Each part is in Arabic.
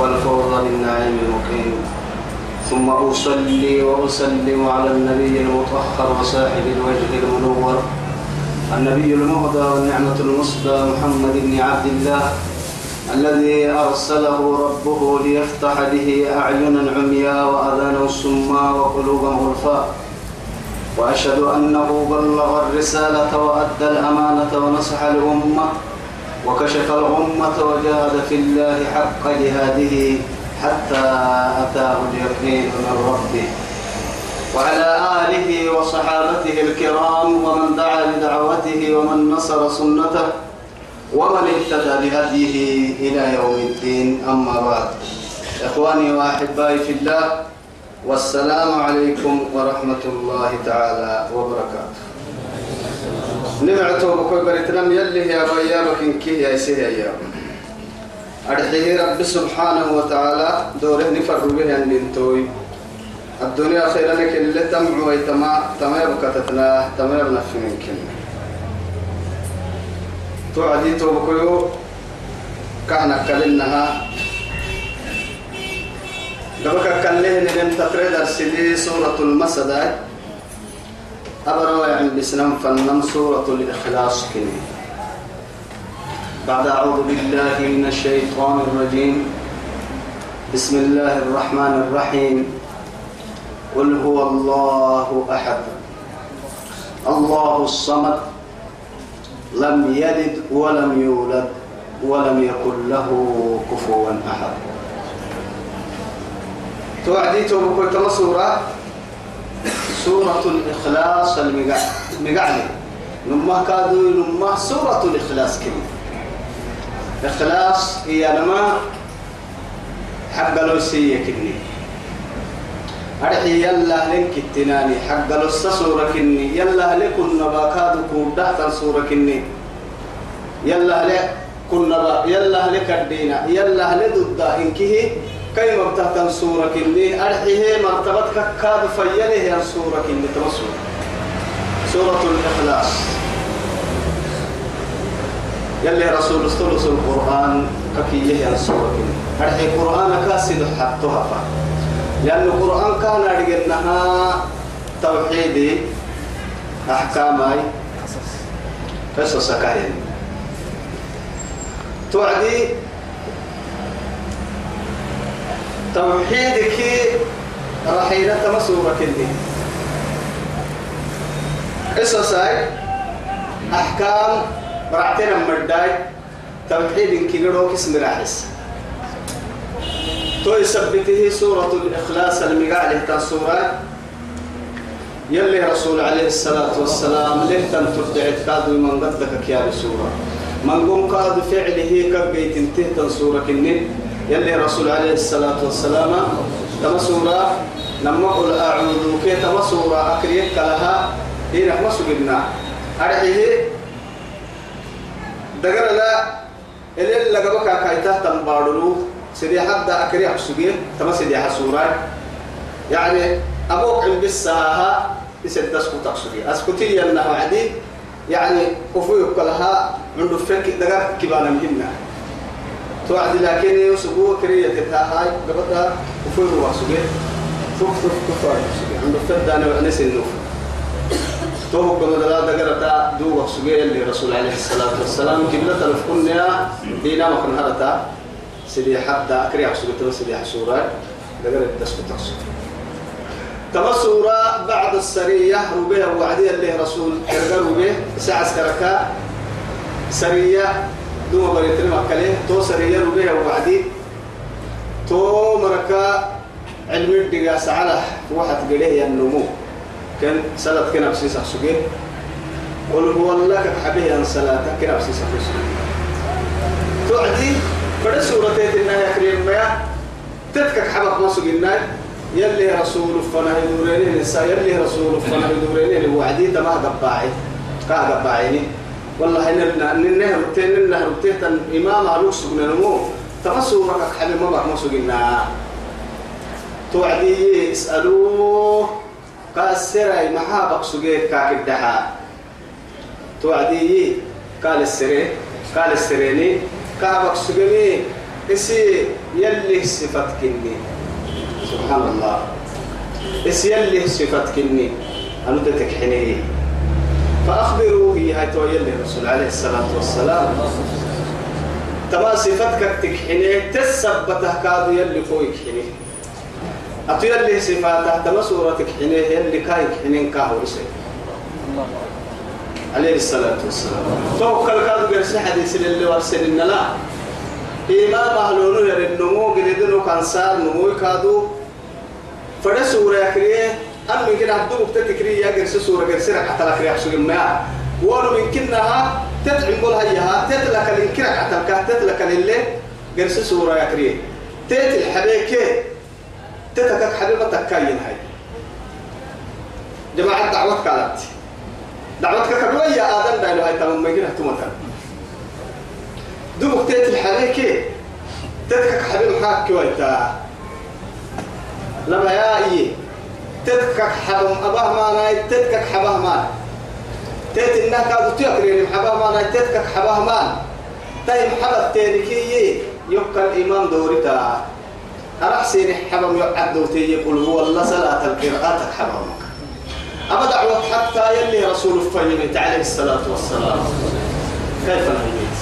والفوز بالنعيم المقيم. ثم أصلي وأسلم على النبي المطهر وصاحب الوجه المنور. النبي المهدى والنعمة المصدى محمد بن عبد الله الذي أرسله ربه ليفتح به أعينا عميا وأذانا صما وقلوبا غلفا وأشهد أنه بلغ الرسالة وأدى الأمانة ونصح الأمة وكشف الغمة وجاهد في الله حق جهاده حتى أتاه اليقين من ربه. وعلى آله وصحابته الكرام ومن دعا لدعوته ومن نصر سنته ومن اهتدى بهديه إلى يوم الدين. أما بعد إخواني وأحبائي في الله والسلام عليكم ورحمة الله تعالى وبركاته. نمعتو بكوي بريتنام يلي يا بيابك إنكي يا سيها يا. أرحيه رب سبحانه وتعالى دوره نفر به أن ننتوي. الدنيا خيرا لك اللي تمع ويتما تما يبكتتنا تما يبنفي منكن توعدي توبكيو كهنا كلنها. قبك كله نم تفرد السدي سورة المسد. أبرا يعني بسنم فنم سورة الإخلاص كني بعد أعوذ بالله من الشيطان الرجيم. بسم الله الرحمن الرحيم. قل هو الله أحد. الله الصمد. لم يلد ولم يولد ولم يكن له كفوا أحد. توعدي توبكو كما سورة الإخلاص المقعلي نما كادو نما سورة الإخلاص كلمة. إخلاص هي لما حق لو سيء كني. أرحي يلا لك التناني حق لو سورة كني. يلا لكن نباكاد كودة سورة كني. يلا لك كنا يلا لك الدين. يلا لضد إنكه كي مبتهتن سورة كني أرحيه مرتبتك كاد فيله يا سورة كني تمسوا سورة الإخلاص. يلي رسول استلس القرآن ككيه يا سورة كني أرحي القرآن كاسد حطها فا. لأن القرآن كان أرجنها توحيدي أحكامي قصص كاين. توعدي توحيدك رحيلة مسورة كني قصصاي أحكام برعتنا مرداي؟ توحيد كيغروك اسم راحس. تو يثبته سورة الإخلاص المقالة تاسورة يلي رسول عليه الصلاة والسلام له تم تدعي كادو من قدك يا سورة من قوم كاد فعله كبيت انتهت سورة كنين يلي رسول عليه الصلاة والسلام تما سورة لما قل أعوذ كي تما سورة أكريك لها هنا ما سجدنا. أرحيه دقر لا اللي لقبك كايتا تنبارلو. سيدي حتى أكريك سجين تما سيدي حسورة. يعني أبوك عند بالساها يسد أسكت أسكتي أسكتي ينه عدي يعني كفوك لها من دفك دقر كبانا مهمنا توعد لكن يسبوه كريه تتاهاي قبضها هو سجى فوق فوق كفار سجى عنده فد أنا وعنس النوف توه قبض لا دقرتا دو سجى اللي رسول عليه الصلاة والسلام. كبلة الفكنيا دينا مكن هرتا. سيدي حتى أكري سجى تو سيدي حسورة. دقرت تسكت تسكت تمسورة بعد السرية ربيه وعدي اللي رسول كرقر ربيه ساعة كركا سرية دوما بريتنا مكاليه تو سرية ربيع وبعدي تو مركا علم الدقا سعلا واحد قليه النمو كان سلط كنا بسيسة سجيه قل هو الله حبيه أن صلاتك كنا بسيسة سجيه تعدي فده سورة إنها يكريم ما تتكك حبك ما سجنا يلي رسول يدورين النساء يلي رسول فنا يدورين وعدي تما قباعي كا قباعيني والله إن النهر تين النهر تين إمام علوك سجنا نمو تما سورة حبيب ما بقى ما سجنا توعدي اسألوه كاسرة محابق سجيت كاك الدحا توعدي قال السري قال السريني كابك سجني اسي يلي صفات كني سبحان الله اسي يلي صفات كني أنا تتكحني فأخبروا هي هاي يلي الرسول عليه الصلاة والسلام. تما صفتك تكحني تثبته كادو يلي فوق حني أتو يلي صفاته تما صورتك حني يلي كايك حنين كاهو الله عليه الصلاة والسلام. توكل كادو قرس حديث اللي ورسل إن لا. إمام أهلونو يرى النمو قردنو كان سار نمو كادو. فدا سورة يكريه أم من كده هدو بتتكري يا قرس سورة قرس ركعة ريح سوق ما ولو من كنها تدعم بول هيها تتلك الانكرع عتلك تتلك اللي قرس سورة يكريه تيت الحبيك تتكك حبيبتك كاين هاي. جماعة دعوة كانت دعوتك كبيرة يا آدم؟ دايلو هاي تمام ما يجينا تمتا دوبك تيت الحريكة تتكك حبيب حاك كويتا لما يا إيه؟ تتكك حبم أباه ما ناي تتكك حباه ما. تيت إنك كادو تيكرين حباه ما ناي تتكك حباه ما. تايم حبب تيركي يبقى الإمام دورتا أرحسين حبم يعدو تي يقول هو الله صلاة القراءات حبمك أما دعوة حتى يلي رسول فهمت عليه الصلاة والسلام. كيف نهيت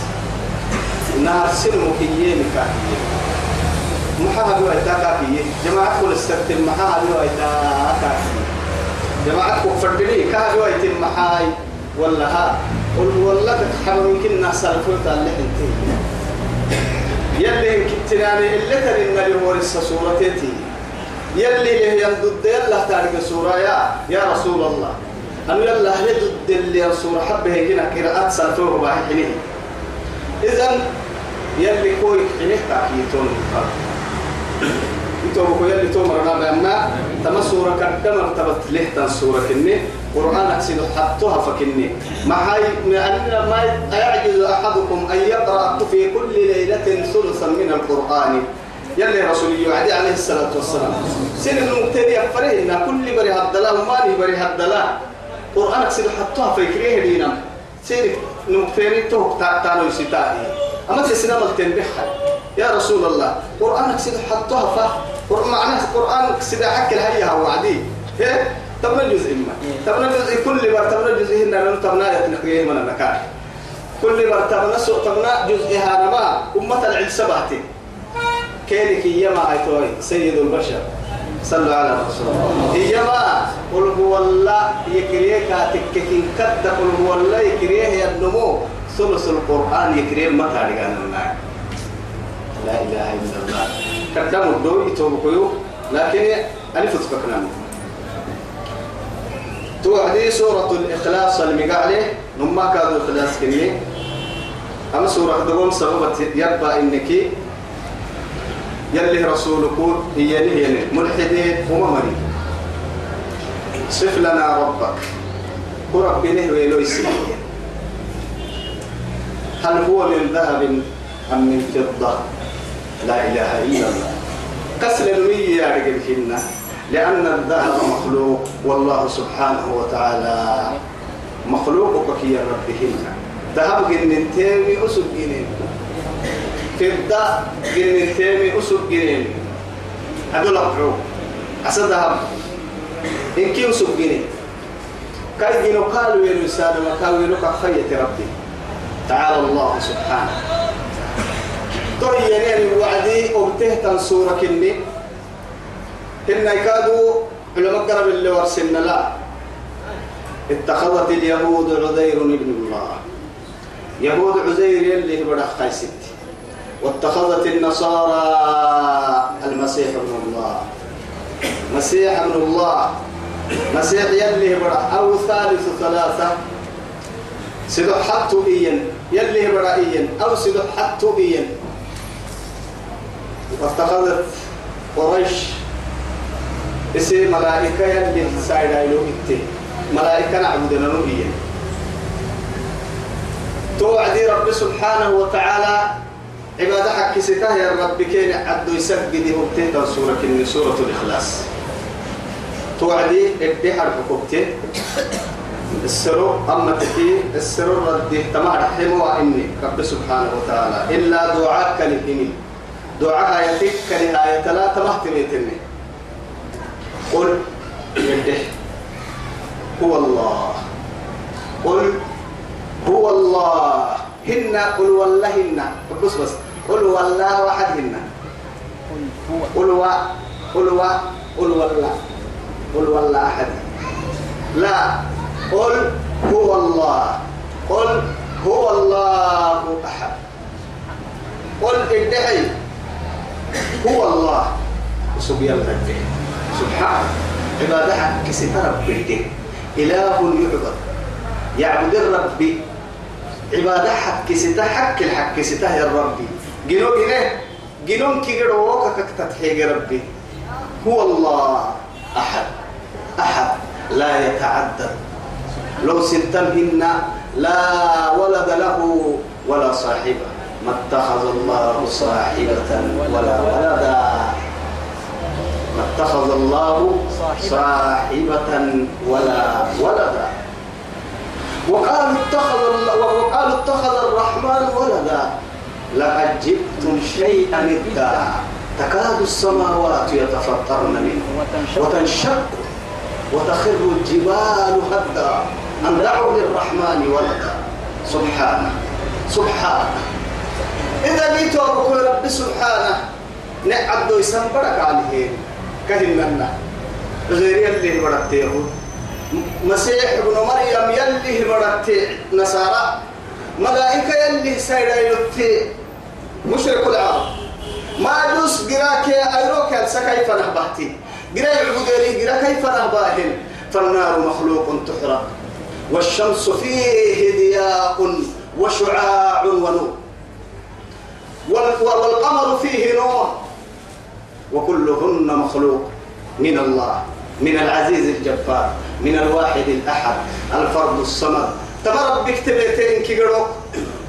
إنها سلم كيين بيوهي كاكية جماعة كل استبتل محاها بيوهي كاكية جماعة كفردني كاها بيوهي تمحاي ولا ها. قل والله تتحمل يمكن ناس الفلطة اللي انتي يلي كتناني اللي ترين اللي هو سورتي يلي له يندد يلا تارك سورة يا. يا رسول الله. أنا يلا يدد اللي سورة حبه هنا قراءات سلفوه باحنه إذن يلي كوي حنه تاكيتون. انتو بكو يلي تو مرنا بأما تما سورة كدما ارتبط له تن سورة كني؟ قرآن أكسد حطها فكني. ما هاي ما يعجز أحدكم أن يقرأ في كل ليلة ثلثا من القرآن. يلي رسولي وعدي عليه الصلاة والسلام. سن المبتدي يفرهن كل بري هدلا وما لي بري هدلا قرآن أكسد حطها في كريه دينا سن المبتدي توك تانو يسيتاهي أما تسنا بحر يا رسول الله قرآن أكسد حطها ف معناه قرآن أكسد حكي هيها وعدي. إيه؟ تبنا جزء ما تبنا جزء كل بر تبنا جزء هنا تبنا يتنقيه من النكار كل بر تبنا سوء تبنا جزء هذا ما أمة العلم سبعتين كينك يما أيتوي سيد البشر. صلوا على رسول الله يما قل هو الله يكريه كاتككين كد قل هو الله يكريه ينمو ثلث القرآن يكريه ما تاريخ النار لا إله إلا الله. كدام الدو يتوبكيو لكن ألف تفكنا توعدي سورة الإخلاص المقالة نما كادوا الإخلاص كني. أما سورة دقوم سببت يبقى إنك يلي رسولك هي هي ملحدين وما مريض. صف لنا ربك. ورب نهوي ليس هل هو من ذهب أم من فضة. لا إله إلا الله. كسل المية يا رجل لأن الذهب مخلوق والله سبحانه وتعالى مخلوقك يا ربهن ذهب جنتين أسد جنين فضة جنين تيمي أسد جنين هذول أبعو أسد ذهب. إن كي أسد جنين كاي جنو قالوا يا رسالة كانوا ينوك خية ربي. تعالى الله سبحانه. طيب يعني وعدي أبته سورة كني. إن يكادوا علماء قرب اللي ورسلنا لا. اتخذت اليهود عزير ابن الله. يهود عزير اللي بدا خيست واتخذت النصارى المسيح ابن الله. مسيح ابن الله. مسيح يلي بدا أو ثالث ثلاثة. سدح حتى إيا يلي بدا إيا أو سدح حتى إيا فاتخذت قريش اسم ملائكة يلي سايدا يلو إتي ملائكة نعبدنا نبيا توعدي رب سبحانه وتعالى عبادة حق سته يا رب كين عدو يسجد وبتهدى سورة سورة الإخلاص. توعدي ادي حرف كوبتي السرو أما تكي السرو ردي تمام رحمه إني رب سبحانه وتعالى. إلا دعاء كلمه دعاء يتك كنهاية لا تمهتميتني قل يده. هو الله. قل هو الله. هن قل والله هن. بس بس. قل والله واحد هن. قل و قل و قل والله. قل والله أحد. لا. قل هو الله. قل هو الله أحد. قل ادعي. هو الله. سبحان الله سبحان. عبادة كسي رب إله يعبد. يعبد الرب. عبادة حق كسيتا حق الحق. كسيتا يا ربي جنو جنة؟ جنون كي جروك كتتحيق ربي. هو الله. أحد. أحد. لا يتعدد. لو سنتمهن لا ولد له ولا صاحبة ما اتخذ الله صاحبة ولا ولدا. ما اتخذ الله صاحبة ولا ولدا. وقالوا اتخذ وقالوا اتخذ الرحمن ولدا. لقد جئتم شيئا إدا تكاد السماوات يتفطرن منه. وتنشق. وتخر الجبال هدا. أن دعوا للرحمن ولدا؟ سبحانه. سبحانه. إذا جيت أقول رب سبحانه نعبد يسنبرك عليه كهننا غير اللي برتيه مسيح ابن مريم يلي مرتي نصارى. ملائكة يلي سيدا يلتي مشرك العرب. ما دوس قراك أيروك كيف نهبهتي. قرا العبوديري قرا كيف نهباهن. فالنار مخلوق تحرق. والشمس فيه ضياء وشعاع ونور. والقمر فيه نور. وكلهن مخلوق من الله من العزيز الجبار من الواحد الأحد الفرد الصمد. تمرد بكتبتين كيرو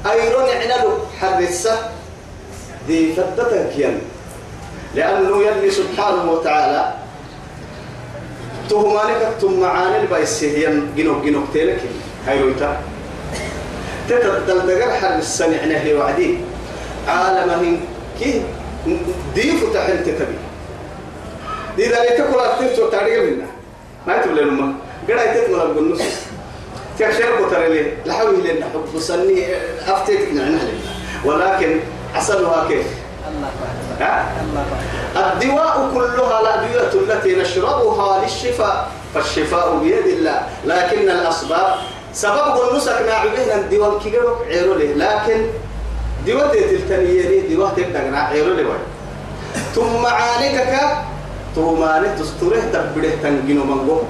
أيرون عنلو حرسة. دي فدتك ين لأنه يلي سبحانه وتعالى تهمانك تم معاني البايسيهين جنوك جنوك تيلك. هاي رويتا تتدل دقر حرب السنة عنه وعدي. عالمهم كي ديفو تحل تتبي. دي ذلك كل أكتر تعريق منا ما يتبلي لما قد أيتت ولا بقول نص تكشير بطر لي. لحوي لنا حب صني أفتيتك نعنها ولكن حصلها كيف؟ الدواء كلها الأدوية التي نشربها للشفاء فالشفاء بيد الله. لكن الأسباب سبب النسك ناعبين الدواء كيرو عيرو لي لكن دواء تلتنيني دواء تبدأ عيرو لي ثم عانيكك توماني تستوره تبده تنجينو منغو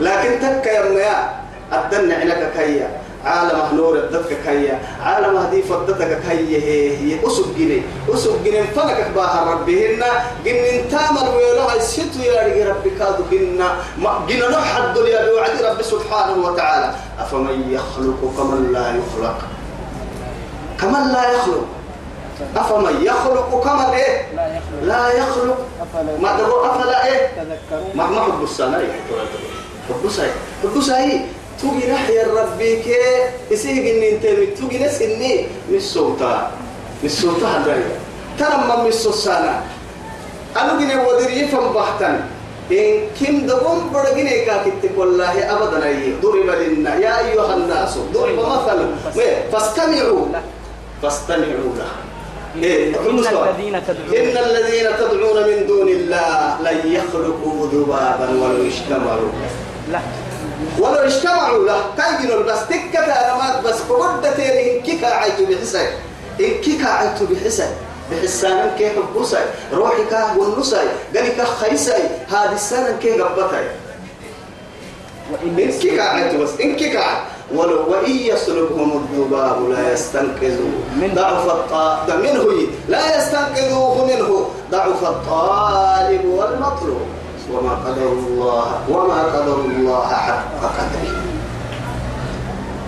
لكن تك يا الدن عنك كيا. عالم نور الدتك كيا عالم هدي فدتك كيا هي هي. أسب جني أسب جني. فلك باها ربهن جن تامل ويلو هاي ستو يا ربي كادو جن. ما جن نحد يا بوعد رب سبحانه وتعالى. أفمن يخلق كمن لا يخلق؟ كمن لا يخلق؟ أفمن يخلق كما إيه؟ لا يخلق. ما تقول أفلا إيه؟ ما ما حب السنة حب السنة حب السنة توجي نحيا ربي كي يسيق إن أنت توجي ناس إني من الصوتا من الصوتا هذا ترى ما من الصوتنا أنا جينا ودري فم بحتن إن كم دقوم برجينا كاكت والله أبدا أيه ضرب لنا. يا أيها الناس ضرب مثل. فاستمعوا. فاستمعوا له إيه إن الذين تدعون. إن الذين تدعون من دون الله لن يخلقوا ذبابا ولو اجتمعوا. لا. ولو اجتمعوا له كايجنوا بس تكة أرمات بس بقدة إن كيكا عيتو بحسن. إن كيكا عيتو بحسن بحسان كي حبوساي روحك والنساي قالك خيساي هذه السنة كي قبطاي إن كيكا عيتو بس. إن كيكا ولو وإن يسلبهم الذباب لا يستنقذوا. ضعف الطاقة منه لا يستنقذوه منه. ضعف الطالب والمطلوب. وما قدر الله وما قدر الله حق قدره.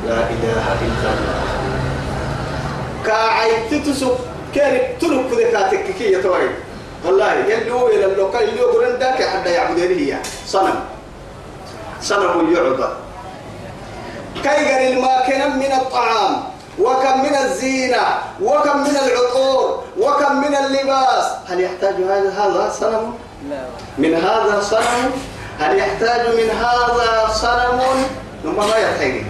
لا إله إلا الله. كاعي تتسو كارب تلوك ذكاتك كي يتوعي. والله يلو إلى اللوكا يلو قرن داك حتى يعبدين هي. صنم. صنم يعبد. كي قال ما من الطعام وكم من الزينة وكم من العطور وكم من اللباس. هل يحتاج هذا هذا صنم؟ من هذا صنم؟ هل يحتاج من هذا صنم؟ ثم ما يحتاج.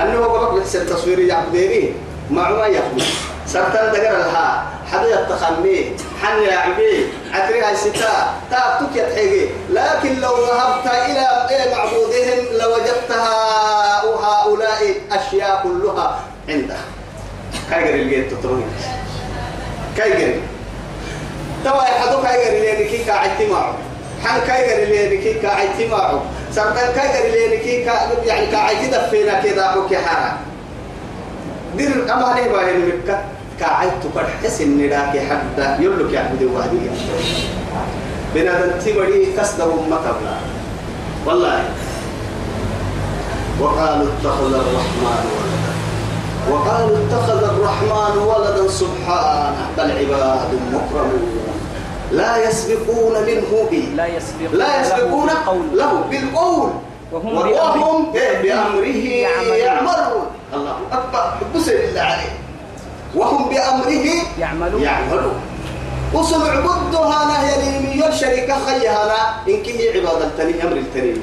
أنه قبل يحسن تصوير يعبديني مع ما يقول سرطان دقر لها حدا يتخمي. حن يعبي. عتريها ستا. تاكتك يتحيقي لكن لو ذهبت إلى معبودهم لوجدتها هؤلاء أشياء كلها عنده كايجر الجيت تطروني. كايجر توا يحدو كايجر اللي كي كاعتي معه حن كايجر اللي كي كاعتي معه سرطان كايجر اللي كي كا يعني كاعتي دفينا كذا حكي حرام دير أما عليه باهر مكة كاعد تقر حسن نداك حتى يلوك يعبد وادي. بنا دنتي بدي كسده أمة قبلا والله. وقالوا اتخذ الرحمن ولدا. وقالوا اتخذ الرحمن ولدا سبحانه. بل عباد مكرمون. لا يسبقون منه به لا يسبقون لا يسبقون له بالقول. وهم, وهم بأمره. يعملون. الله أكبر. بس الله عليه وهم بأمره يعملون. يعملون. وصل عبدها نهي اليمين شركة خيها إن كي عبادة التاني أمر التاني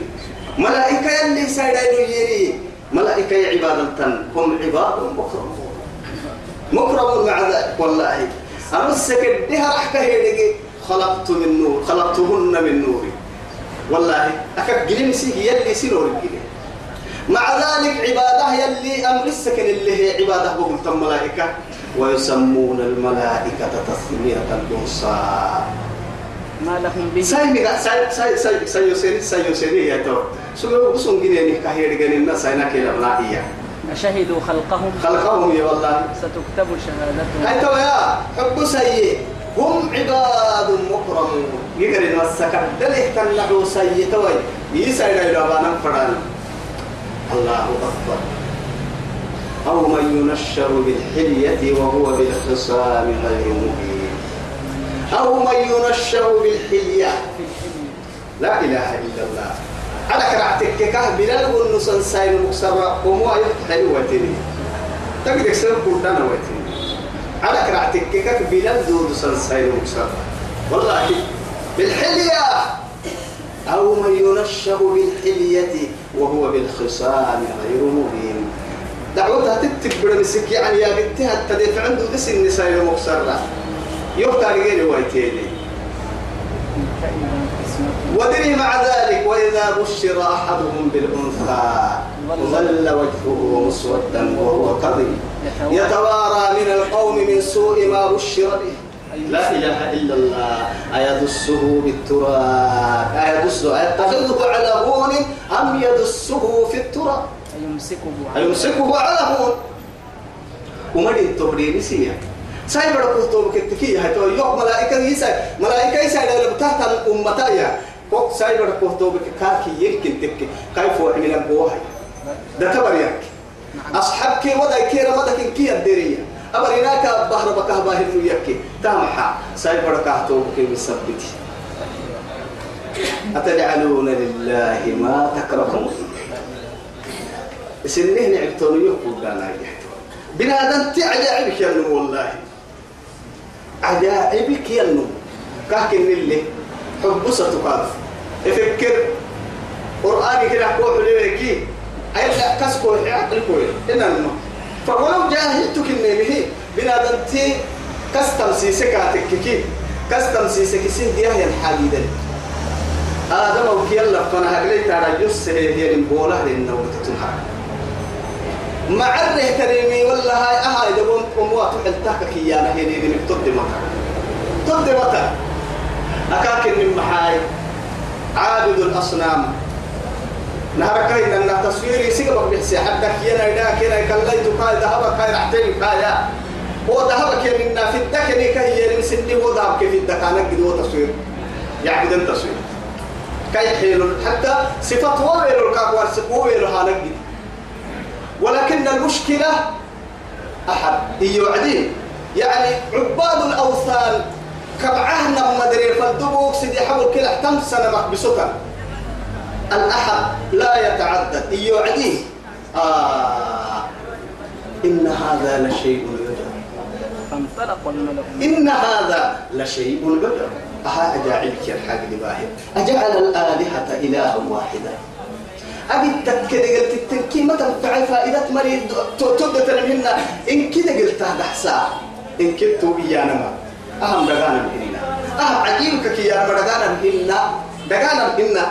ملائكة يلي سيدين يري ملائكة عبادة هم عباد مكرمون. مكرمون مع ذلك. والله. أمسك الدها أحكى هيدي خلقت من نور خلقتهن من نوري والله أكاك جلين سيه يلي سنور الجلين مع ذلك عبادة يلي أمر السكن اللي هي عبادة بقول تم ملائكة. ويسمون الملائكة تسمية الأنصى ما لهم به. ساي ميغا ساي ساي ساي ساي يوسيري ساي يوسيري يا تو. سو بسون جيني كهير جيني الناس هنا كلا بلاقيا أشهدوا خلقهم. خلقهم يا والله. ستكتب شهادتهم. هاي تو يا حب سيء هم عباد مكرمون. يقري نسك دلك تنحو سيء توي يسعد إلى بانا فران. الله أكبر. أو من ينشر بالحلية وهو بالخصام غير مبين. أو من ينشر بالحلية. لا إله إلا الله. على كرعتك كه بلال والنسان ساين مكسرة ومو يفتح وتني تقدر سير كلنا وتني على كرعتك كه بلال دون نسان ساين مكسرة والله بالحلية. أو من ينشر بالحلية وهو بالخصام غير مبين. دعوتها تتبر مسك يعني يا بنتها تدفع عنده دس النساء المكسرة يختار غير وايتيني ودري مع ذلك وإذا بشر أحدهم بالأنثى ظل وجهه مسودا وهو كظيم. يتوارى من القوم من سوء ما بشر به. لا إله إلا الله. أيدسه بالتراب. أيدسه. أيتخذه على هون أم يدسه في التراب؟ أيمسكه أيمسكه على هون. ومدين تبريني سيا ساي کو تو کتکی ہے تو یو ملائکہ ہی ساي ملائکہ ہی ساي لو تحت الامتا يا كوك ساي بڑا کو تو كاكي يمكن تك كيف وعمل بوها ده تبر ياك اصحاب كي ودا كي رمضك كي الدريه أبر هناك بحر بكه باهر يكي تامحا. ساي بڑا كاهتو كي مثبتي أتجعلون لله ما تكرهون. سنه نعبتون يقول لنا بنادم تعجائبك يا نمو والله. عجائبك يا نمو كاكن اللي حب ستقاف إفكر. قرآني كده قوة ليكي أيضا كسكو عقل كوي إن الماء فولو جاهلتك النبي بنادم تي كستم سيسكاتك كي كستم سيسك سين ديها الحديدة آدم أو كيلا فأنا هقلي ترى جس هي البولة لأنه تتنهار مع الره كريمي والله هاي أهاي دبون أموات حلتاك كيانا هي دي من تد مكة. تد مكة. أكاكن من محاي. عابد الأصنام. نهار كاي ننا تصويري سيقبك بحسي حتى كيانا إذا كينا كلايتو كاي ذهبك كاي رحتين كايا هو ذهبك منا في الدكن كي يرسلني هو ذهبك في الدكانك قد هو تصوير يعبد التصوير كي حيل حتى صفة هو ويلو الكاكوار هو ويلو هانك ولكن المشكلة أحد. يوعدين يعني عباد الأوثان كبعهنا مدري فالدبوك سيدي حول كلا تم سنة مكبسوكا الأحد لا يتعدد يوعدين آه. إن هذا لشيء الملك إن هذا لشيء يجب أها أجاعلك الحاج لباهي. أجعل الآلهة إلها واحدا. أبي تكد قلت التنكي متى بتعي فائدة مريض. تبدأ منها إن كده قلت هذا حسا إن كنت إيانا ما. أهم دقانا بهنا أهم عجيبك كي يا دقانا بهنا دقانا بهنا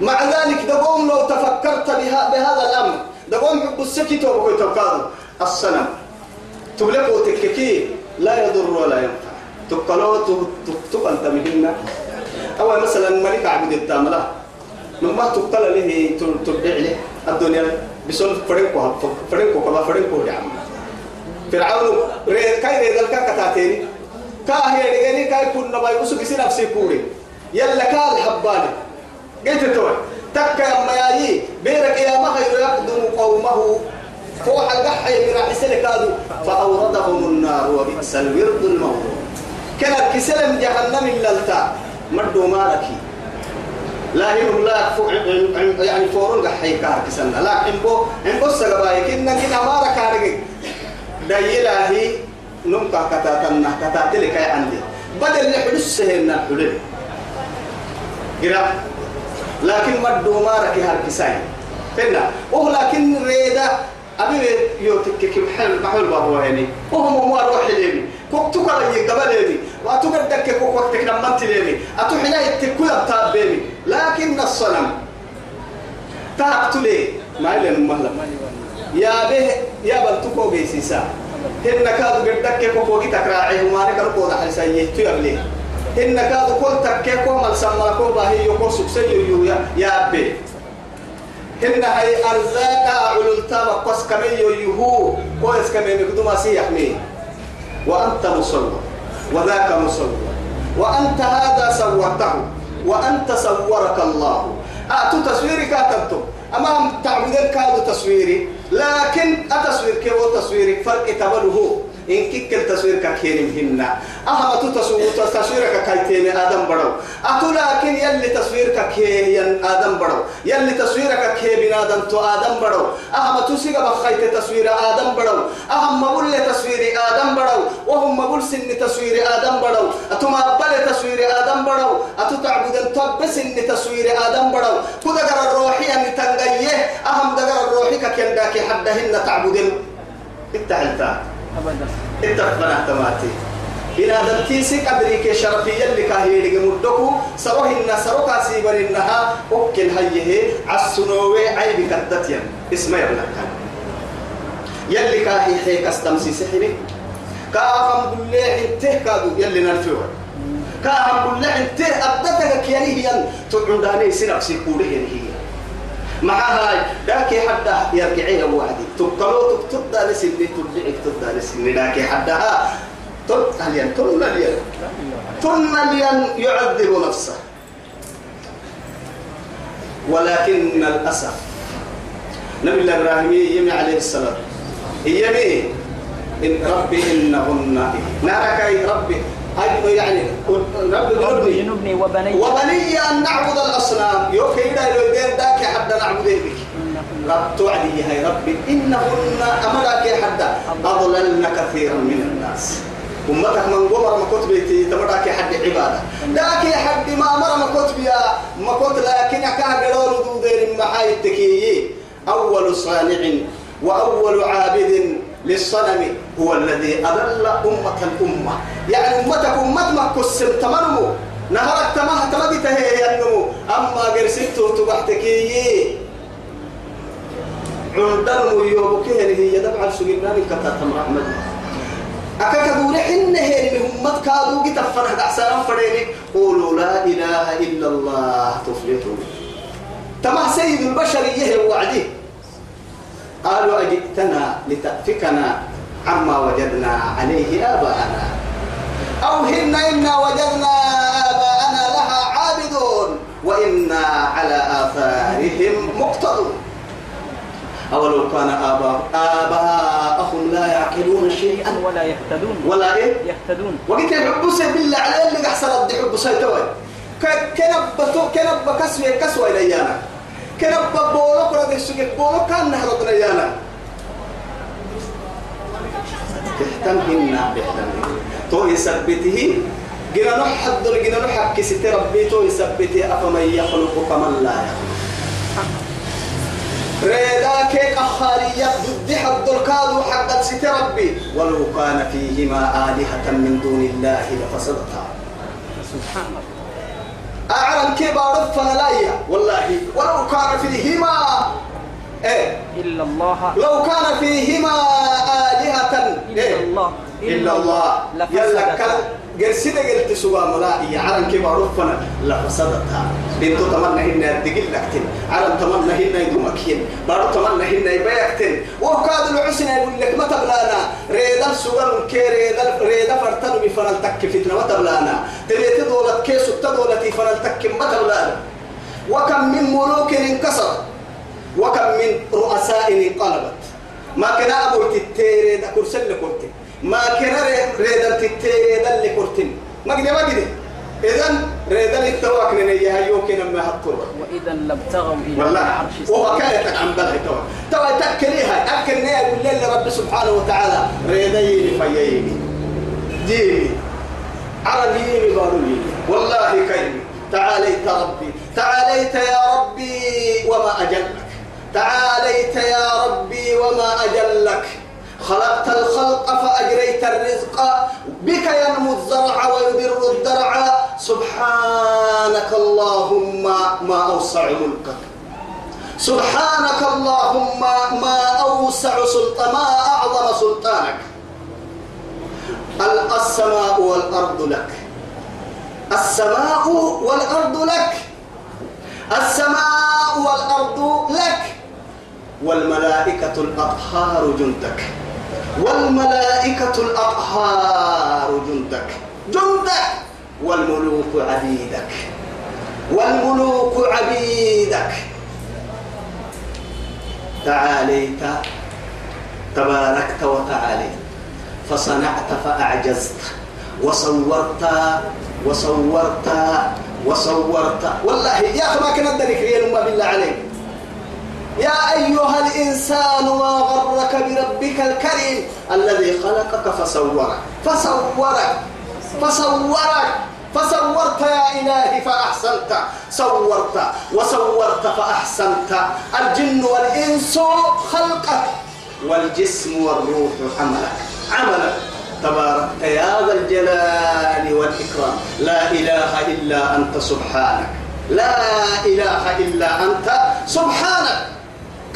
مع ذلك دقوم لو تفكرت بها بهذا الأمر. دقوم حب السكت وبكي تبقاض الصنم تبلغ تككي. لا يضر ولا ينفع. تقلو تقلت بهن أو مثلا ملك عبد التاملة. مما تقتل له تبيع له. الدنيا بسول فرنكو فرنكو كما فرنكو يا عم فرعون كاي ريدل كاتاتيني كاهي رجالي كاي كنا ما يوسف يصير نفسي كوري. يلا كال حباني. قلت توي تك يا مايي بيرك يا ما خير يقدم قومه. فوح القحي من حسن كادوا فأوردهم النار وبئس الورد المورود كان كسلم جهنم اللالتا مردو مالكي. لا هي لا يعني فورون قحي كار كسلنا. لكن بو إن بو سغباي كنا كنا ما ركارك دايلاهي نمكا كتاتنا كتاتلك يا عندي. بدل لحدث سهلنا حلل قرا لكن مردو مالكي هار كساي فينا ولكن ريدا أبي يوتك كم حل محل بابو هني وهم مو أروح ليني. كوك تكلا يقبل ليني. وأتوقع دك كوك وقتك نمنت ليني. أتوح لا يتكوي أبتاب بيني. لكن الصنم. تاقتلي ما إلا نمهلا يا به يا بنتكو بيسيسا هن كادو قدك كوك وقت تكراعي وما نكر قوضة حلسية تيرلي هن كادو كل تكيكو مال سمالكو باهي يوكو سبسيو يا يا به هن هاي أرزاق عللتا مقص كمي يهو كويس كمي مقدوما سيحمي وأنت مصور. وذاك مصور. وأنت هذا صورته. وأنت صورك الله. أتو تصويرك أتبتو أمام تعبدين كادو تصويري. لكن أتصوير كيو تصويري. فرق تبله إن كيك تصوير كاكين هنا أهم تصوير تصوير كايتين آدم برو. أتو لكن يلي تصوير كاكين آدم برو. يلي تصوير كاكين بن آدم تو آدم برو. أهم تو سيغا بخيت تصوير آدم برو. أهم مبول تصوير آدم برو. وهم مبول سن تصوير آدم برو. أتو مقبل تصوير آدم برو. أتو تعبد تب سن تصوير آدم برو. كذا قرر الروحي أن تنقيه. أهم دقر الروحي كاكين داكي حدهن تعبدين التعلتان أبدا. اتفقنا احتماتي إن هذا التيسي قدري كشرفية اللي كاهي لقى مدكو سروه إن سروكا سيبر إنها أكل هيه عالسنوي عيب كدتيا اسمه يبنى كان. يلي كاهي حيك استمسي سحري كاهم بالله انته كادو يلي نرفوه كاهم بالله انته أبدتك كيانيه تقعداني سنفسي كوريه هي. مع هاي؟ داكي حدا يرجعين وعدي. ترجعك تقتد لسني داكي حدها تن الين تن الين تن الين يعذب نفسه. ولكن الأسف نبي الله إبراهيم يمي عليه السلام. يمي إن ربي إنهن نارك ربي. أي يعني. ربي جنبني وبني. وبني أن نعبد الأصنام. يوكي إلى الويدين ذاك حد نعبد بك. رب توعدي هاي ربي. إنهن أمرك حد أضللن كثيرا من الناس. أمتك من قمر ما كتب تمرك حد عبادة. لكن حد ما أمر ما كتب يا ما كتب لكن أكاه قرار دودين محاي التكيي أول صانع وأول عابد للصنم هو الذي أضل أمة الأمة. يعني أمتك أمة ما كسر تمنمو نهارك تمه تمدي هي ينمو أما قرسيتو تبحتكي عندنا يوبك هي دبع السجنان كتاتم رحمة أكاك دوري حن هي من أمة كادو كتفرح أحسن فريني. قولوا لا إله إلا الله تفلحوا. تمه سيد البشر يه وعدي قالوا أجئتنا لتأفكنا عما وجدنا عليه آباءنا. أو هن إنا وجدنا آباءنا لها عابدون وإنا على آثارهم مقتدون. أولو كان آباء آباءهم لا يعقلون شيئا. ولا يهتدون. ولا إيه؟ يهتدون. وقلت الحبوس بالله على اللي أحسن الدي حبوس توي. كنب كنب كسوة كسوة ليانا كنب بولو كنا دشك بولو كان نهرب ليانا تهتمهن بيهتمهن تو يثبته جنا نحد جنا نحكي ست ربي تو يثبته أفمن يخلق كمن لا يخلق ريدا كيك أخارية ضد حد الكاد حق ست ربي ولو كان فيهما آلهة من دون الله لفسدتا سبحان الله أعلم كيف أعرف فنلايا والله. ولو كان فيهما إيه. إلا الله. لو كان فيهما آلهة. إلا إيه الله. إلا الله. يلا قرسيدة قلت سوا ملائي عالم كيف عرفنا لفسدتها بنتو تمنى هنا الدقل لكتن عالم تمنى هنا يدومكين بارو تمنى هنا يبيكتن وكاد العسن يقول لك ما تبلانا؟ ريدا سوغر كي ريدا ريدا فرتن بفرل تك فتنة. ما تبلانا؟ تبيت دولة كيسو تدولة فرل تك ما تبلانا. وكم من ملوك انكسر. وكم من رؤساء انقلبت. ما كان أبو تتيري دا كرسل لكرتين ما كان ريدا تتيري دا لكرتين ما قد ما قد إذن ريدا التواك نيها يوكي نما هطر وإذا لابتغوا إلى والله العرش وهو. كانت عن بلها توا توا تأكليها أكل نيا يقول لي رب سبحانه وتعالى ريدا يلي فييني. جيني. عربي يلي بارو يلي والله كيمي تعاليت ربي. تعاليت يا ربي وما أجلك. تعاليت يا ربي وما أجلك. خلقت الخلق فأجريت الرزق بك ينمو الزرع ويدر الدرع. سبحانك اللهم ما أوسع ملكك. سبحانك اللهم ما أوسع سلطان ما أعظم سلطانك. ال- السماء والأرض لك. السماء والأرض لك. السماء والأرض لك. والملائكة الأطهار جندك. والملائكة الأطهار جندك. جندك. والملوك عبيدك. والملوك عبيدك. تعاليت. تباركت وتعاليت. فصنعت فأعجزت. وصورت. وصورت. وصورت. والله يا أخي ما كان ذلك بالله عليك. يا أيها الإنسان ما غرك بربك الكريم الذي خلقك فصورك. فصورك. فصورك. فصورت يا إلهي فأحسنت. صورت. وصورت فأحسنت. الجن والإنس خلقك. والجسم والروح عملك. عملك. تباركت يا ذا الجلال والإكرام. لا إله إلا أنت سبحانك. لا إله إلا أنت سبحانك.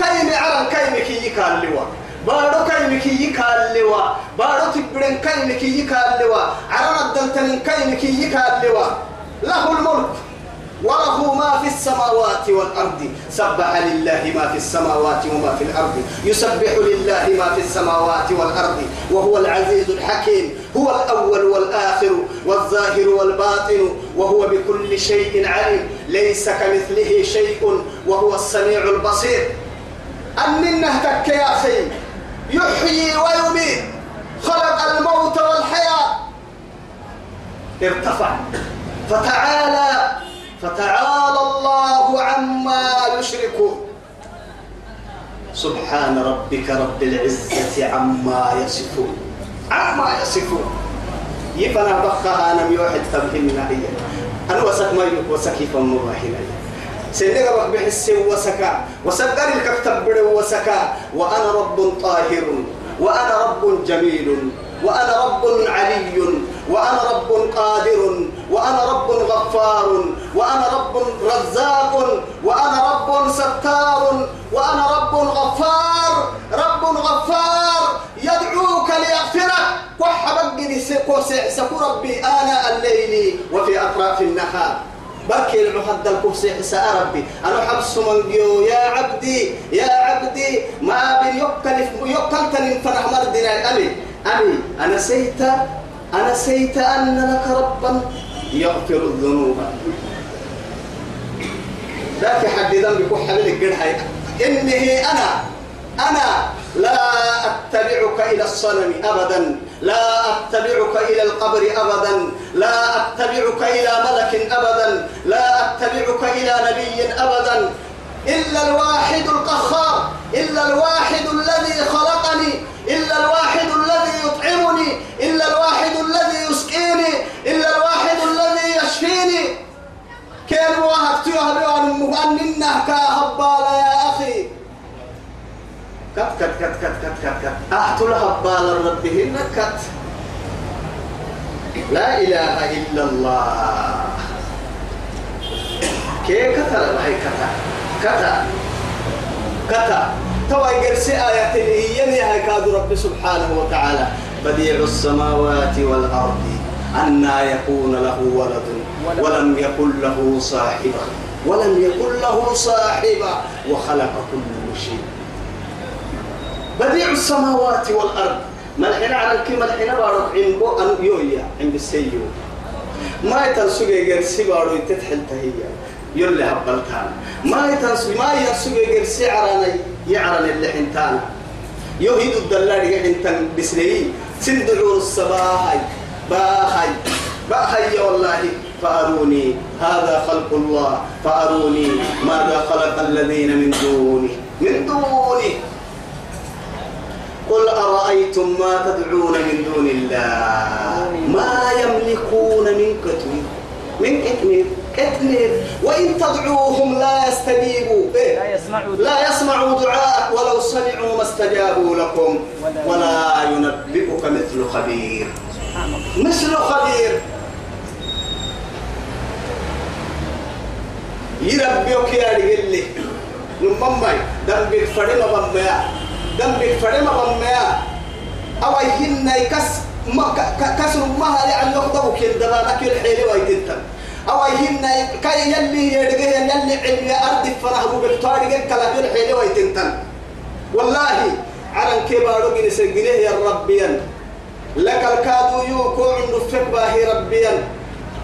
كيم عرن كيم كي يكال لوا بارو كيم كي يكال لوا بارو تبرن كيم كي يكال لوا عرن الدلتن كيم كي يكال لوا له الملك. وله ما في السماوات والأرض. سبح لله ما في السماوات وما في الأرض. يسبح لله ما في السماوات والأرض. وهو العزيز الحكيم. هو الأول والآخر والظاهر والباطن. وهو بكل شيء عليم. ليس كمثله شيء. وهو السميع البصير. أننه تك يا أخي. يحيي ويميت. خلق الموت والحياة. ارتفع. فتعالى. فتعالى الله عما يشركون. سبحان ربك رب العزة عما يصفون. عما يصفون. يفنا بخها أنا يوحد تبهمنا هي أنا وسك ما وسكي فمر هنا سيدنا رب بحس وسكا. وسكر الكتب وسكا. وأنا رب طاهر. وأنا رب جميل. وأنا رب علي. وأنا رب قادر. وأنا رب غفار. وأنا رب رزاق. وأنا رب ستار. وأنا رب غفار. رب غفار. يدعوك ليغفرك وحبقني سكو ربي آناء الليل. وفي أطراف النهار. بركي المحد الكرسي حساء ربي. أنا حبس من يا عبدي يا عبدي ما بين يقل يقل تنين فرح مردنا. أمي أمي أنا سيت أنا سيت أن لك ربا يغفر الذنوب. ذاك حد ذنبك وحبيبك قد هاي إنه أنا أنا لا أتبعك إلى الصنم أبدا. لا أتبعك إلى القبر أبدا. لا أتبعك إلى ملك أبدا. لا أتبعك إلى نبي أبدا. إلا الواحد القهار. إلا الواحد الذي خلقني. إلا الواحد الذي يطعمني. إلا الواحد الذي يسقيني. إلا الواحد الذي يشفيني. كان واحد تيوها بيوان مغننا كهبالا يا أخي. كت كت كت كت كت كت كت أحتل هبالا ربهن كت لا إله إلا الله. كي كتر هاي كتا. كتا. كتا. توا يقرسي آيات هي هاي كاد رب سبحانه وتعالى. بديع السماوات والأرض. أنا يكون له ولد. ولم يكن له صاحبة. ولم يكن له صاحبة. وخلق كل شيء. بديع السماوات والأرض. ملحنا على الكلمة ملحنا بارك عند أن يويا عند السيو ما يتنسوي يرسي بارو يتتحل تهيا. يولي هبلتان. ما يتنسوي ما يرسوي يرسي عراني يعرن اللي حنتان. يوهيد الدلال يحنتان بسري سندعور الصباحي باهي باهي والله. فأروني هذا خلق الله. فأروني ماذا خلق الذين من دونه من دونه قل أرأيتم ما تدعون من دون الله؟ ما يملكون من كتمير من كتمير كتمير وإن تدعوهم لا يستجيبوا. إيه؟ لا يسمعوا لا يسمعوا دعاء ولو سمعوا ما استجابوا لكم. ولا ينبئك مثل خبير. مثل خبير. يربيك يا رجل لي نمم فرما بميا دمبك فرما بميا أو يهن يكس ما كسر ما هل عن يقطع كل دبابة كل حيلة ويتنتم أو يهن كي يلي يرجع يلي علم أرض فرح بكتاري كلا كل حيلة ويتنتم والله على كبارو جنس الجنيه يا ربيان لك الكادو يوكو عند فك باهي ربيا.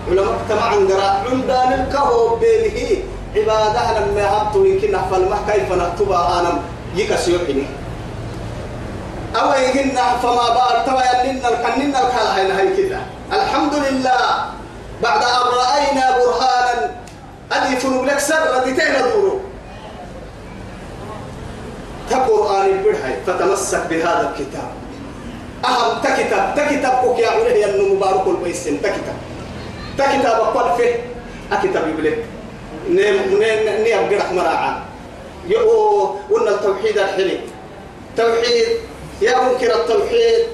علماء اجتمع عندنا عندنا الكهو بينه. عبادة لما يهبطوا يمكن نحفل ما كيف نكتبها أنا. يكس يحني أو يهن فما بال توا يلنا الكننا الكالهين هاي كده. الحمد لله بعد أن رأينا برهانا. أدي فنبلك سر رديتين دورو. تقرآن البرهي فتمسك بهذا الكتاب. أهم تكتب. تكتب يا عليه ينو مبارك البيسن تكتب. تكتب أقول فيه أكتب يبلك نيم نيم نيم قرح مراعا قلنا التوحيد الحلي. توحيد يا منكر التوحيد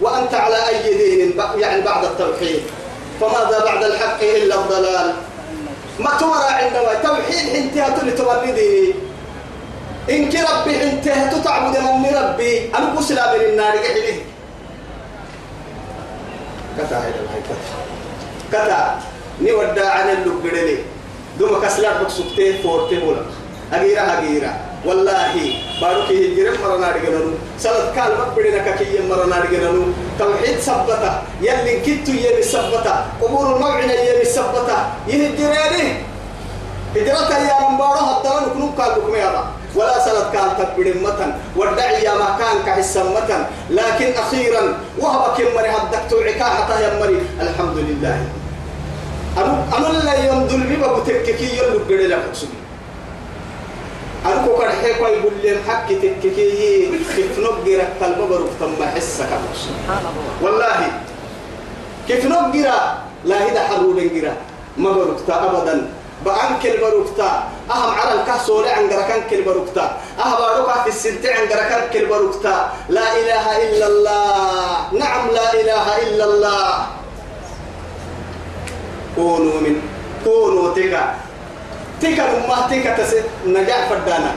وأنت على أي دين يعني بعد التوحيد. فماذا بعد الحق إلا الضلال؟ ما تورى عندما توحيد انتهى لتولدي إنك ربي انتهى تتعبد من ربي أنا قسلا من النار قحله كتا هيدا كتا كتا ني ودا عن اللقرلي دوما كسلا بكسكتي فورتي بولا أغيرا أغيرا والله باروكي هجرة مرنا رجلنو سلط كال مقبلنا ككي مرنا رجلنو توحيد سبتا. يلي كتو يلي سبتا. قبور الموعنا يلي سبتا. يهجراني هجرة يا مبارو حتى نكون قال لكم يا رب ولا سنة كان تكبر متن. ودعي يا ما كان كحس متن. لكن أخيرا وهب كم مري هدكتو عكاحة يا مري. الحمد لله. أنا أنا لا يمدل بما بتككي يلو قري لك أنا كوكر حيكوا يقول لي حق تككي كيف نقرأ كلمة بروك تم حسك؟ والله كيف نقرأ؟ لا هدا حرور نقرا ما بروكتا أبدا. بأنكل بروكتا أهم على الكهسول عن جركان كل بروكتا أهم بروكا في السنت عن جركان كل بروكتا لا إله إلا الله. نعم لا إله إلا الله. كونوا من كونوا تكا تكا ما تكا تس نجاح فردانا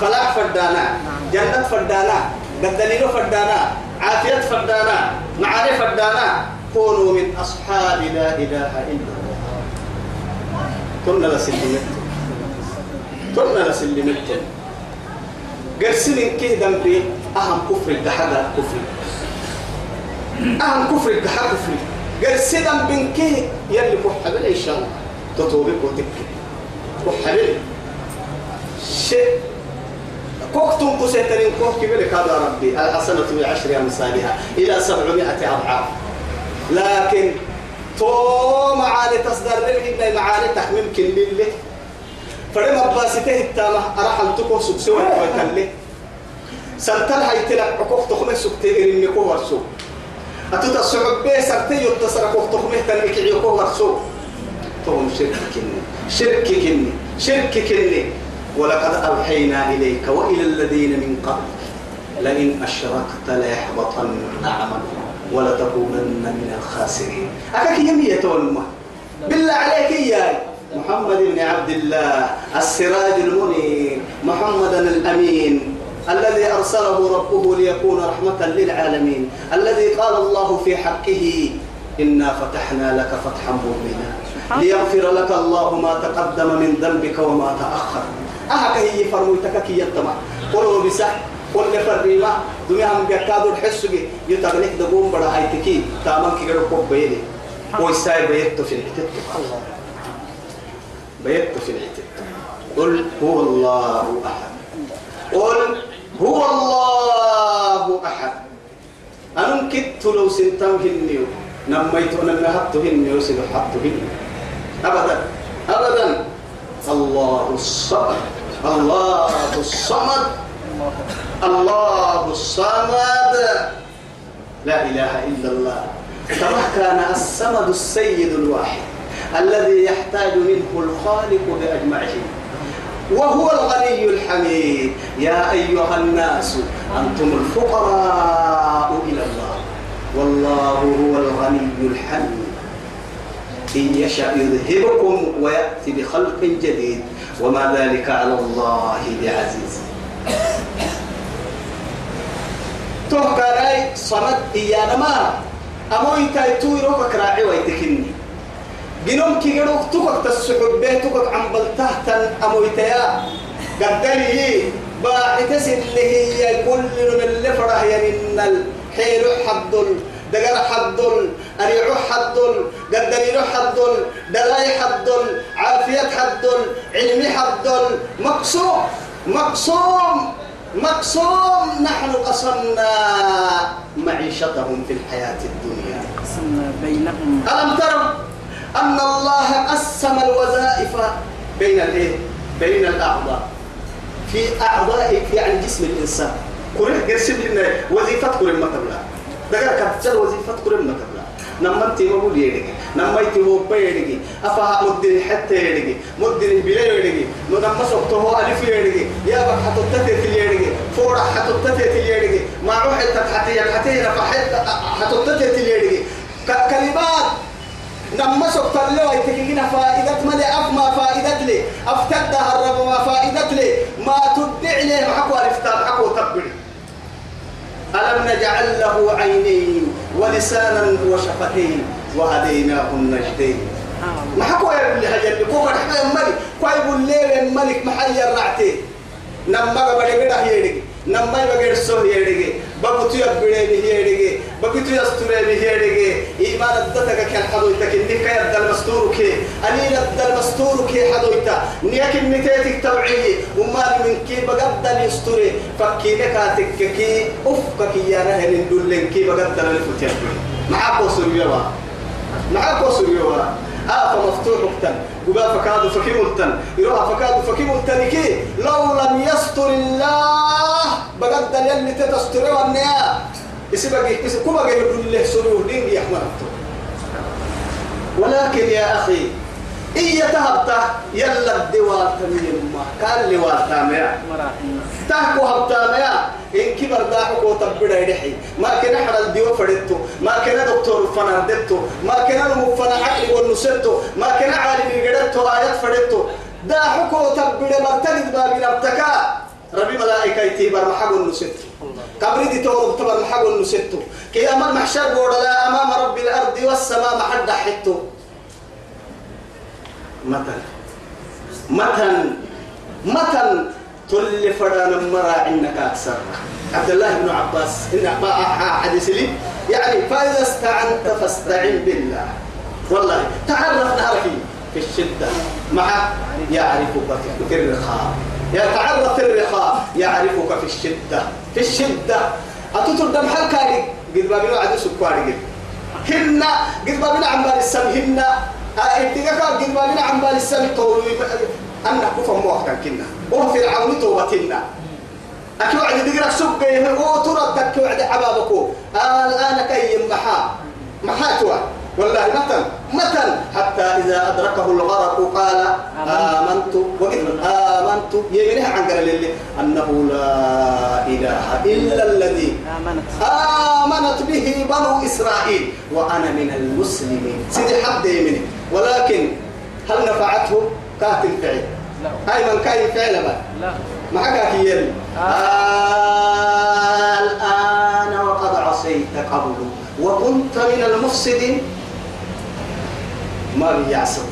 فلاح فردانا جنة فردانا بدليل فردانا عافية فردانا معارف فردانا. كونوا من أصحاب لا إله إلا الله. تنا لسلمت تنا لسلمت قرسين كيه دمبي أهم كفر الدحدة كفر. أهم كفر الدحدة كفر. قرسين دمبي كيه يلي كحبل إيشان تطوبك وتكي كحبل شيء. كوكتم قسيتين كوك كبيرك هذا ربي. الحسنة بعشر أمثالها إلى سبعمائة أضعاف. لكن تو معاني تصدر لك معاني تحميم كل اللي فرما باسته التامة. أرحل تكو سكسوه ويكلي سنتل هاي تلك عقوق تخمه سكتي إني كو ورسو أتوتا السعب بي سرتي يتصر عقوق تخمه تنك عيكو ورسو توم شرك كني شرك كني شرك كني ولقد أوحينا إليك وإلى الذين من قبل لئن أشركت ليحبطن عملك ولتكونن من الخاسرين. أكاك يمية والمه بالله عليك يا محمد بن عبد الله السراج المنير محمد الأمين الذي أرسله ربه ليكون رحمة للعالمين الذي قال الله في حقه إنا فتحنا لك فتحا مبينا. ليغفر لك الله ما تقدم من ذنبك وما تأخر. أهك هي فرموتك كي يتمع قلوا بسح قل فريما دنيا هم بيكادوا الحسوجي يتغلق دقوم بڑا هايتكي تامن كي قدر قب بيلي ويساي بيتو في الحتت الله. بيتو في الحتت قل هو الله أحد. قل هو الله أحد. أنا كدت لو سنتم هنيو. نميت ونمهت هنيو سنحت هنيو. أبدا. أبدا. الله الصمد. الله الصمد. الله الصمد. لا إله إلا الله. كما كان الصمد السيد الواحد الذي يحتاج منه الخالق بأجمعه. وهو الغني الحميد. يا أيها الناس أنتم الفقراء إلى الله. والله هو الغني الحميد. إن يشاء يذهبكم ويأتي بخلق جديد. وما ذلك على الله بعزيز. توكاراي صمد إيانا ما أموي تايتوي روكك راعي ويتكني. جنوم كي جروك توكك تسحب به توكك عم بلتهتن أموي تيا قدلي باعتس اللي هي كل من اللي فرح يعني الحيل حد دقر حدل أريع حدل قدر حدل دلاي حدل عافية حدل علمي حدل مقصوم مقصوم مقصوم. نحن قسمنا معيشتهم في الحياة الدنيا. قسمنا بينهم. ألم تروا أن الله قسم الوظائف بين الإيه؟ بين الأعضاء. في أعضاء يعني جسم الإنسان. كل قرسم لنا وظيفة كل ما كتشل وظيفة كل ما تبلا نما انت ما بقول يدك نما انت هو بيدك أفها مدن حتى يدك مدن بلا يدك نما سبته ألف يدك يا بك حتى يدك فورا حتى يدك ما روح حتى حتى حتى حتى يدك كلمات نما سبت الله يتكينا فائدة ملي أف ما فائدة لي أفتد الرب ما فائدة لي ما تدع لي محكو الإفتاد حكو تبري ألم نجعل له عينين ولسانا وشفتين وهديناه النجدين ما حكوا يا ابن هجر كوكا حكا ملك. كويب الليل ملك محل الرعتين. نما بدي كده يدك نما بغير سو يدك بقتو يبري به يدك بقتو يستر به يدك إيمان الدتك كان حدويتك إنك يد المستور كي أني يد المستور كي حدويتا نيك نتيتك توعية وما من كي بقدر يستري فكينك هاتك كي أفكك يا رهن الدولين كي بقدر الفتيا معاك وسريوا معاك وسريوا آه فمفتوح وقتا قبا فكاد فكي ملتن يروها فكاد فكي ملتن كي لو لم يستر الله بقد يلي تتستر والنيا يسبق يسبق كما قال الله سروه دين يحمل ولكن يا أخي إيه تهبتا يلا الدوار تميما كان لوار تاميا مراحل تحكو هبتاميا إن كبر داحك وتبدا يدحي ما كان حد الديو فردتو. ما كان دكتور فنردتو ما كان المفنا عقل والنسرتو ما كان عالم قدرتو آيات فردتو. داحك وتبدا مرتد باب نبتكا ربي ملائكة يتيبر محق النسرتو قبري دي تورب تبر محق النسرتو كي أمام محشر بودا لا أمام رب الأرض والسماء محد حتو متن. متن. متن تل فرانا مرا عندك أكثر. عبد الله بن عباس. إن حديث لي. يعني فإذا استعنت فاستعن بالله. والله تعرف نهرك في الشدة. مع يعرفك في الرخاء. يتعرف في الرخاء. يعرفك في الشدة. في الشدة. أتوتر دم حلقة قد بابنا عدو سكواري قد. هن قد بابنا عمال السم. هن اتقاك قد بابنا عمال السم قولوا أنا كفا موقتا كنا. وهو فرعون توبتنا أكي وعد دقرك سبقه. وتردك وعد عبابكو. الآن كي محا. محاتوا. والله متى متى حتى إذا أدركه الغرق قال آمنت. وإذ آمنت. يمنها عن قال لله أنه لا إله إلا الذي آمنت. آمنت به بنو إسرائيل وأنا من المسلمين. سيدي حد يمني ولكن هل نفعته؟ كاتل فعل لا. هاي من كاين فعل ما لا معك هي آه. الآن وقد عصيت قبل وكنت من المفسدين. ما بي يعصب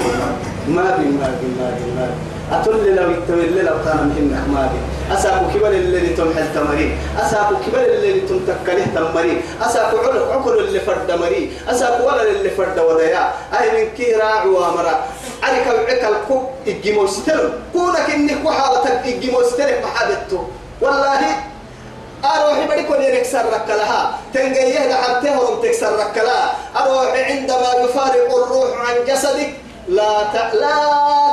ما بي ما بي ما بي ما بي أتل لو يتمل لو كان ما بي أساكو كبر اللي تمحل تمرين أساكو كبر اللي تمتكله تمرين أساكو عقل اللي فرد مري أساكو ولا اللي فرد وديا أي من كي راع وامرأ. عليك وعك الكوب إجمو ستر كونك إنك وحالتك إجمو ستر محابتو والله أروحي بديك ودي نكسر لها تنجيه لحتى هم تكسر لها أروحي عندما يفارق الروح عن جسدك لا. لا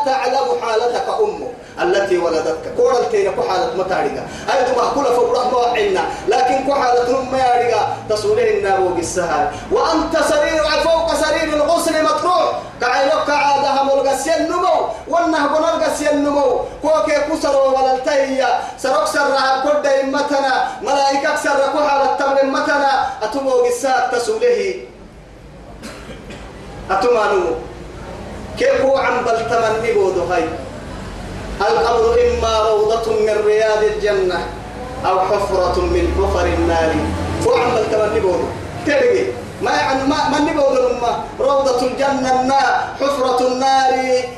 تعلم حالتك أمك التي ولدتك. كورا الكينا كحالة متارجة أيضا ما كل فبرح ما عنا لكن كحالة هم يارجة تصوله النار بالسهل وأنت سرير فوق سرير الغسل مطروح كعيلك عادها ملقس النمو وانه بنلقس النمو كوكي كسر ولا التهية. سرق سرها كد إمتنا. ملائكة سر كحالة تمر إمتنا. أتمو قسات تصوله أتمانو. كيف هو عم بلتمني بودو هاي؟ القبر إما روضة من رياض الجنة أو حفرة من حفر النار. هو عم بلتمني بودو تلقي ما يعني ما ما نبغى لما روضة الجنة النار حفرة النار.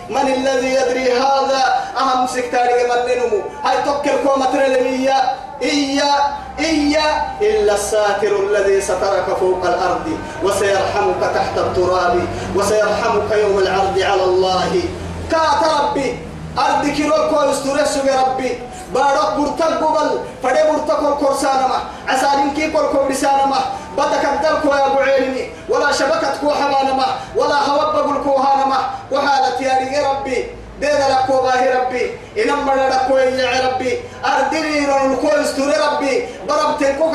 من الذي يدري هذا؟ أهم سكتاري من نمو هاي توكل كومة رلمية إيا إيا إلا الساتر الذي سترك فوق الأرض. وسيرحمك تحت التراب. وسيرحمك يوم العرض على الله. كات ربي. أرضك روكو يسترس ربي. بارك برتق قبل فدي برتق الكرسان ما عسالين كي ما بدك الدلكو يا عيني ولا حبان ما ولا هوب بقول كو ما وحالة يا ربي؟ دين لك وباه ربي. إنما لك يا ربي. أردني الكو يستر ربي. ضربت الكوك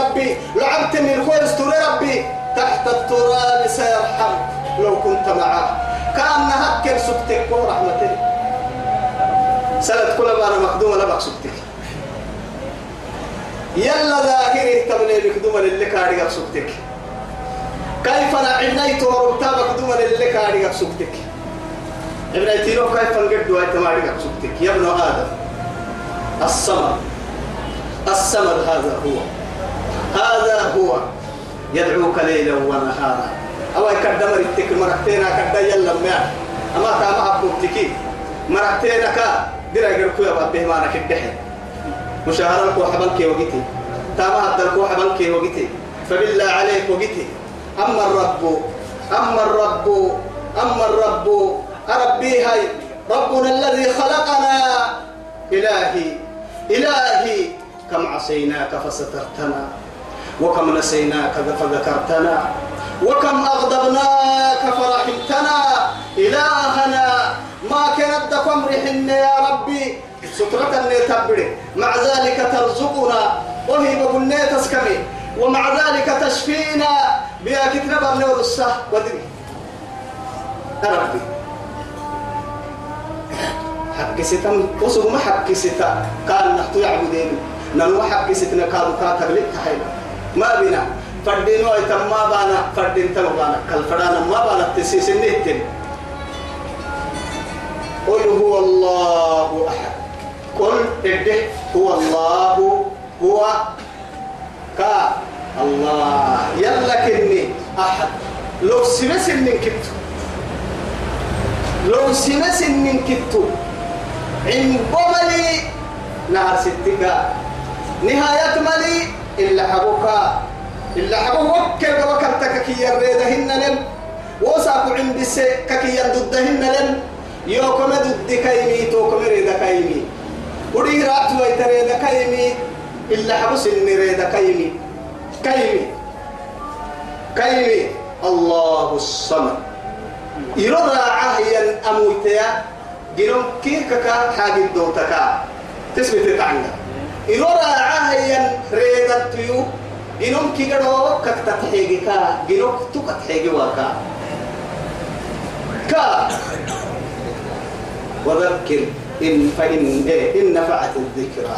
ربي. لعبت من الكو يستر ربي. تحت التراب سيرحم لو كنت معه. كأن هكر سكتك ورحمتك. سنة كل بارا مخدومة لا بقصدك يلا ذاكري تبني مخدومة اللي كاري قصدك كيف نعنيت وربتا مخدومة اللي كاري قصدك ابن ايتينو كيف نقد وايت ماري قصدك يا ابن آدم. الصمد. الصمد هذا هو. هذا هو. يدعوك ليلا ونهارا. أو يكدم رتك مرتين كدا يلا ما أما تاما أبوتكي مرتين كا درا يقول يا بابه ما أنا كده مشاهرة كو حبنك وقتي. تاما هدر كو حبنك وقتي. فبالله عليك وقتي. أما الرب أما الرب أما الرب. أربي هاي ربنا الذي خلقنا. إلهي إلهي كم عصيناك فسترتنا وكم نسيناك فذكرتنا وكم أغضبناك فرحمتنا. إلهنا كانت رحن يا ربي؟ سترة تبري. مع ذلك ترزقنا. وهي بقولنا تسكمي؟ ومع ذلك تشفينا. بها كتنا برنور الصح ودري ربي حق ستم وصل ما حق ستا كان نحتو يعبدين. ننو حق ستنا كانوا كاتب لك حيلا ما بنا فردين ويتم ما بانا. فردين تم بانا. كالفرانا ما بانا. تسيس النهتن قل هو الله أحد. قل إده هو الله هو كا الله. يلا كني. أحد. لو سمس من كتو لو سمس من كتو عن بملي نهر ستكا نهاية ملي إلا حبوكا إلا حبو وكل وكلتك كي يريدهن لم وساكو عند السي كي يرددهن لم يوكم ضد كيمي توكم ريد كيمي ودي رات ويتريد كيمي إلا حبس النريد كيمي كيمي كيمي الله الصمد يرضى عهيا أموتيا جنوم كيف كا حاجة دوتكا تثبت تعنا يرضى عهيا ريدت يو جنوم كي قدو كك تتحيجي كا جنوم تو كتحيجي واكا كا وذكر إن فإن إيه إن نفعت الذكرى.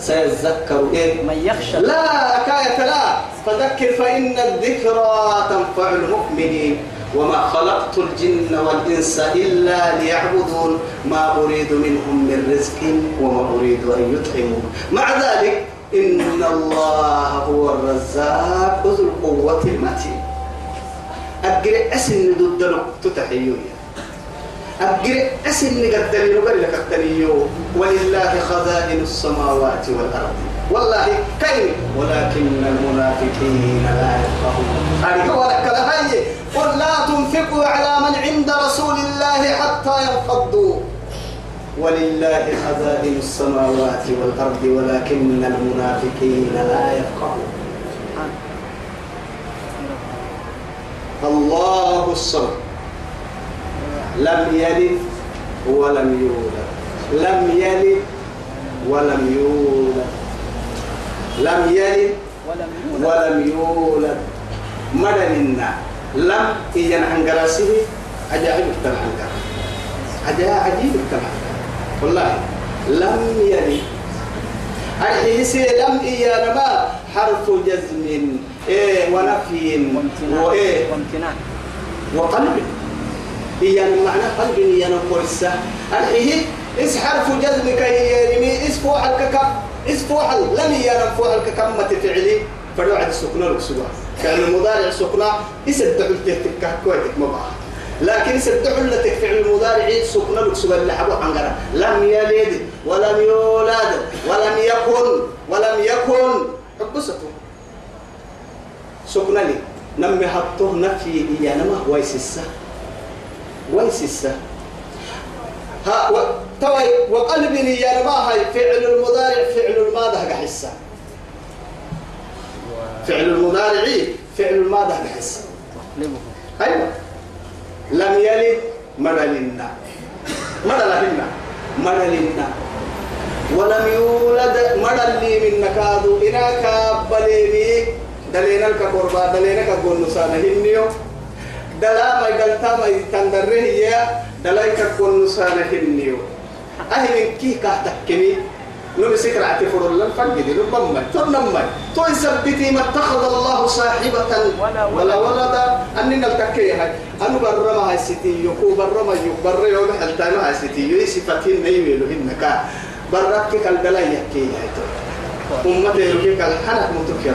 سيذكر إيه؟ من يخشى. لا حكاية لا. فذكر فإن الذكرى تنفع المؤمنين وما خلقت الجن والإنس إلا ليعبدون. ما أريد منهم من رزق وما أريد أن يطعمون. مع ذلك إن الله هو الرزاق ذو القوة المتين. أقرأ أسن ضد تتحيوني. أقرأ أسن قدري نقرأ لك التنيو ولله خزائن السماوات والأرض. والله كيف ولكن المنافقين لا يفقهون. هو لك هاي قل لا تنفقوا على من عند رسول الله حتى ينفضوا. ولله خزائن السماوات والأرض ولكن المنافقين لا يفقهون. الله الصمد. لم يلد ولم يولد. لم يلد ولم يولد. لم يلد ولم يولد. مدننا لم إيان عنقراسه أجاعب التنعنقر أجاعب عجيب التنعنقر والله لم يلد. الحسي لم إيان ما حرف جزم إيه ونفي وإيه؟ وامتناع. وقلب. إيان معنى قلب إيان قرصة. الحيه إس حرف جزم كي يرمي إس فوح الككم إس فوح لم إيان فوح الككم تفعلي. فروعد السكنة لكسوا فعل المضارع سكنة إس الدعو تهتك كويتك مبعا لكن إس الدعو التي فعل المضارع سكنة لكسوا اللي حبوا عنقرا لم يلد ولم يولد ولم يكن ولم يكن. حبسته. سكنة لي. نمي حطه نفي إيانا ما هو يسسه. ويسسه. ها. توي وقلب يا ما هاي فعل المضارع فعل الماضي حسه فعل المضارع فعل الماضي تقلبه أيوه. لم يلد مدلنا مدلنا مدلنا ولم يولد مدل من نكادو إنا كابليني دلينا الكقربا دلينا كقنصانا هنيو دلا ما يدلتا ما يتندره يا دلا كقنصانا هنيو أهل كي كهتكني نو سكر اعتفر الله فقد ربما تنمى تو يثبتي ما اتخذ الله صاحبة. ولا ولدا أننا التكي هاي. أنو برما هاي ستي يكو برما يو بر يوم حلتانو هاي ستي يو صفتين نيويلو هنكا. برك كالدلا يكي هاي تو. أمتي يلقي كالحنك متكير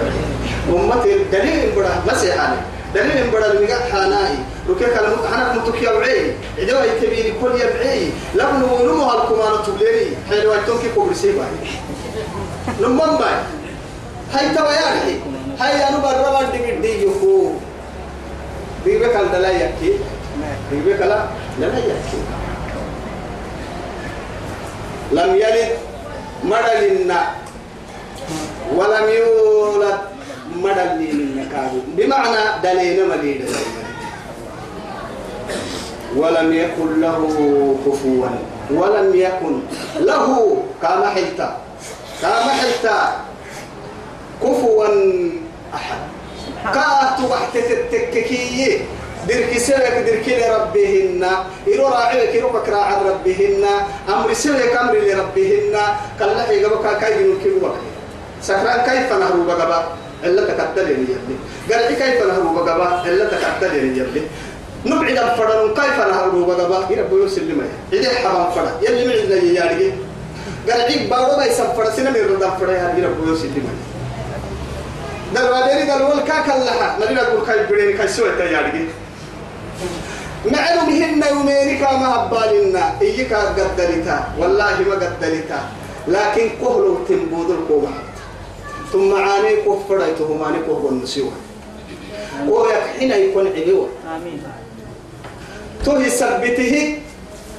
أمتي دليل بڑا مسيحاني. دليل بڑا الميقات حاناي. ركيك الحنك متكير وعي عدوا يتبيني كل يبعي لم نمو هالكمان تبليني. حلو أنتم كي كبر سيبا نمم باي. هاي توا يعني هاي أنا برا ما دي بدي يكو بيبك الدلا يكي. بيبك لا لا يكي. لم يلد مدلنا ولم يولد مدلنا كانوا بمعنى دليل مدينة ولم يكن له كفوا. ولم يكن له كما حلتا كما حلتا كفوا أحد. كاتو بحت التككية. درك سلك درك لربهن. إلو راعيك إلو بكرا عن ربهن. أمر سلك أمر لربهن. كلا في جبك كاي بنو كيلو بك سكران كيف نهرو بجبا إلا تكتلني يبلي قال كيف نهرو بجبا إلا تكتلني يبلي نبعد الفرن كيف نهرو بجبا يربو يسلم إذا حرام فرن. يلي معنا يارجي قال عيب بارو ما يسفر سنة من ردم فرن يربو يسلم دل ودري دل والكا كلها نبي نقول كاي بريني كاي سوى تيارجي معلومهن يومين كما هبالنا إيكا قدرتا والله ما قدرتا لكن كهلو تنبود القومة ثم عاني كفريته ماني كهو النسيوة. ويكحين يكون عبيوة. آمين. تهي سبته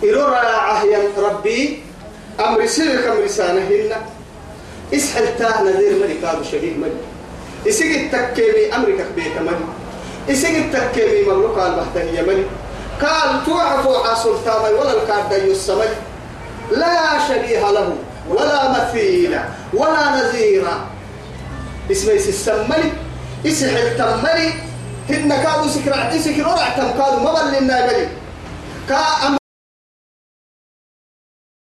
إرورا عهيا ربي أمر سيرك أمر سانهن. إسحل تاه نذير ملك هذا شديد ملك اسيق التكيمي أمرك بيت ملك اسيق التكيمي مملوك البحتنية ملك قال توعفو عسلطان ولا الكارد يسمل لا شبيه له ولا مثيل ولا نذير. اسمه السملي اسحل تملي هن كادوا سكرع سكرع تم كادوا ما بل لنا ملي كا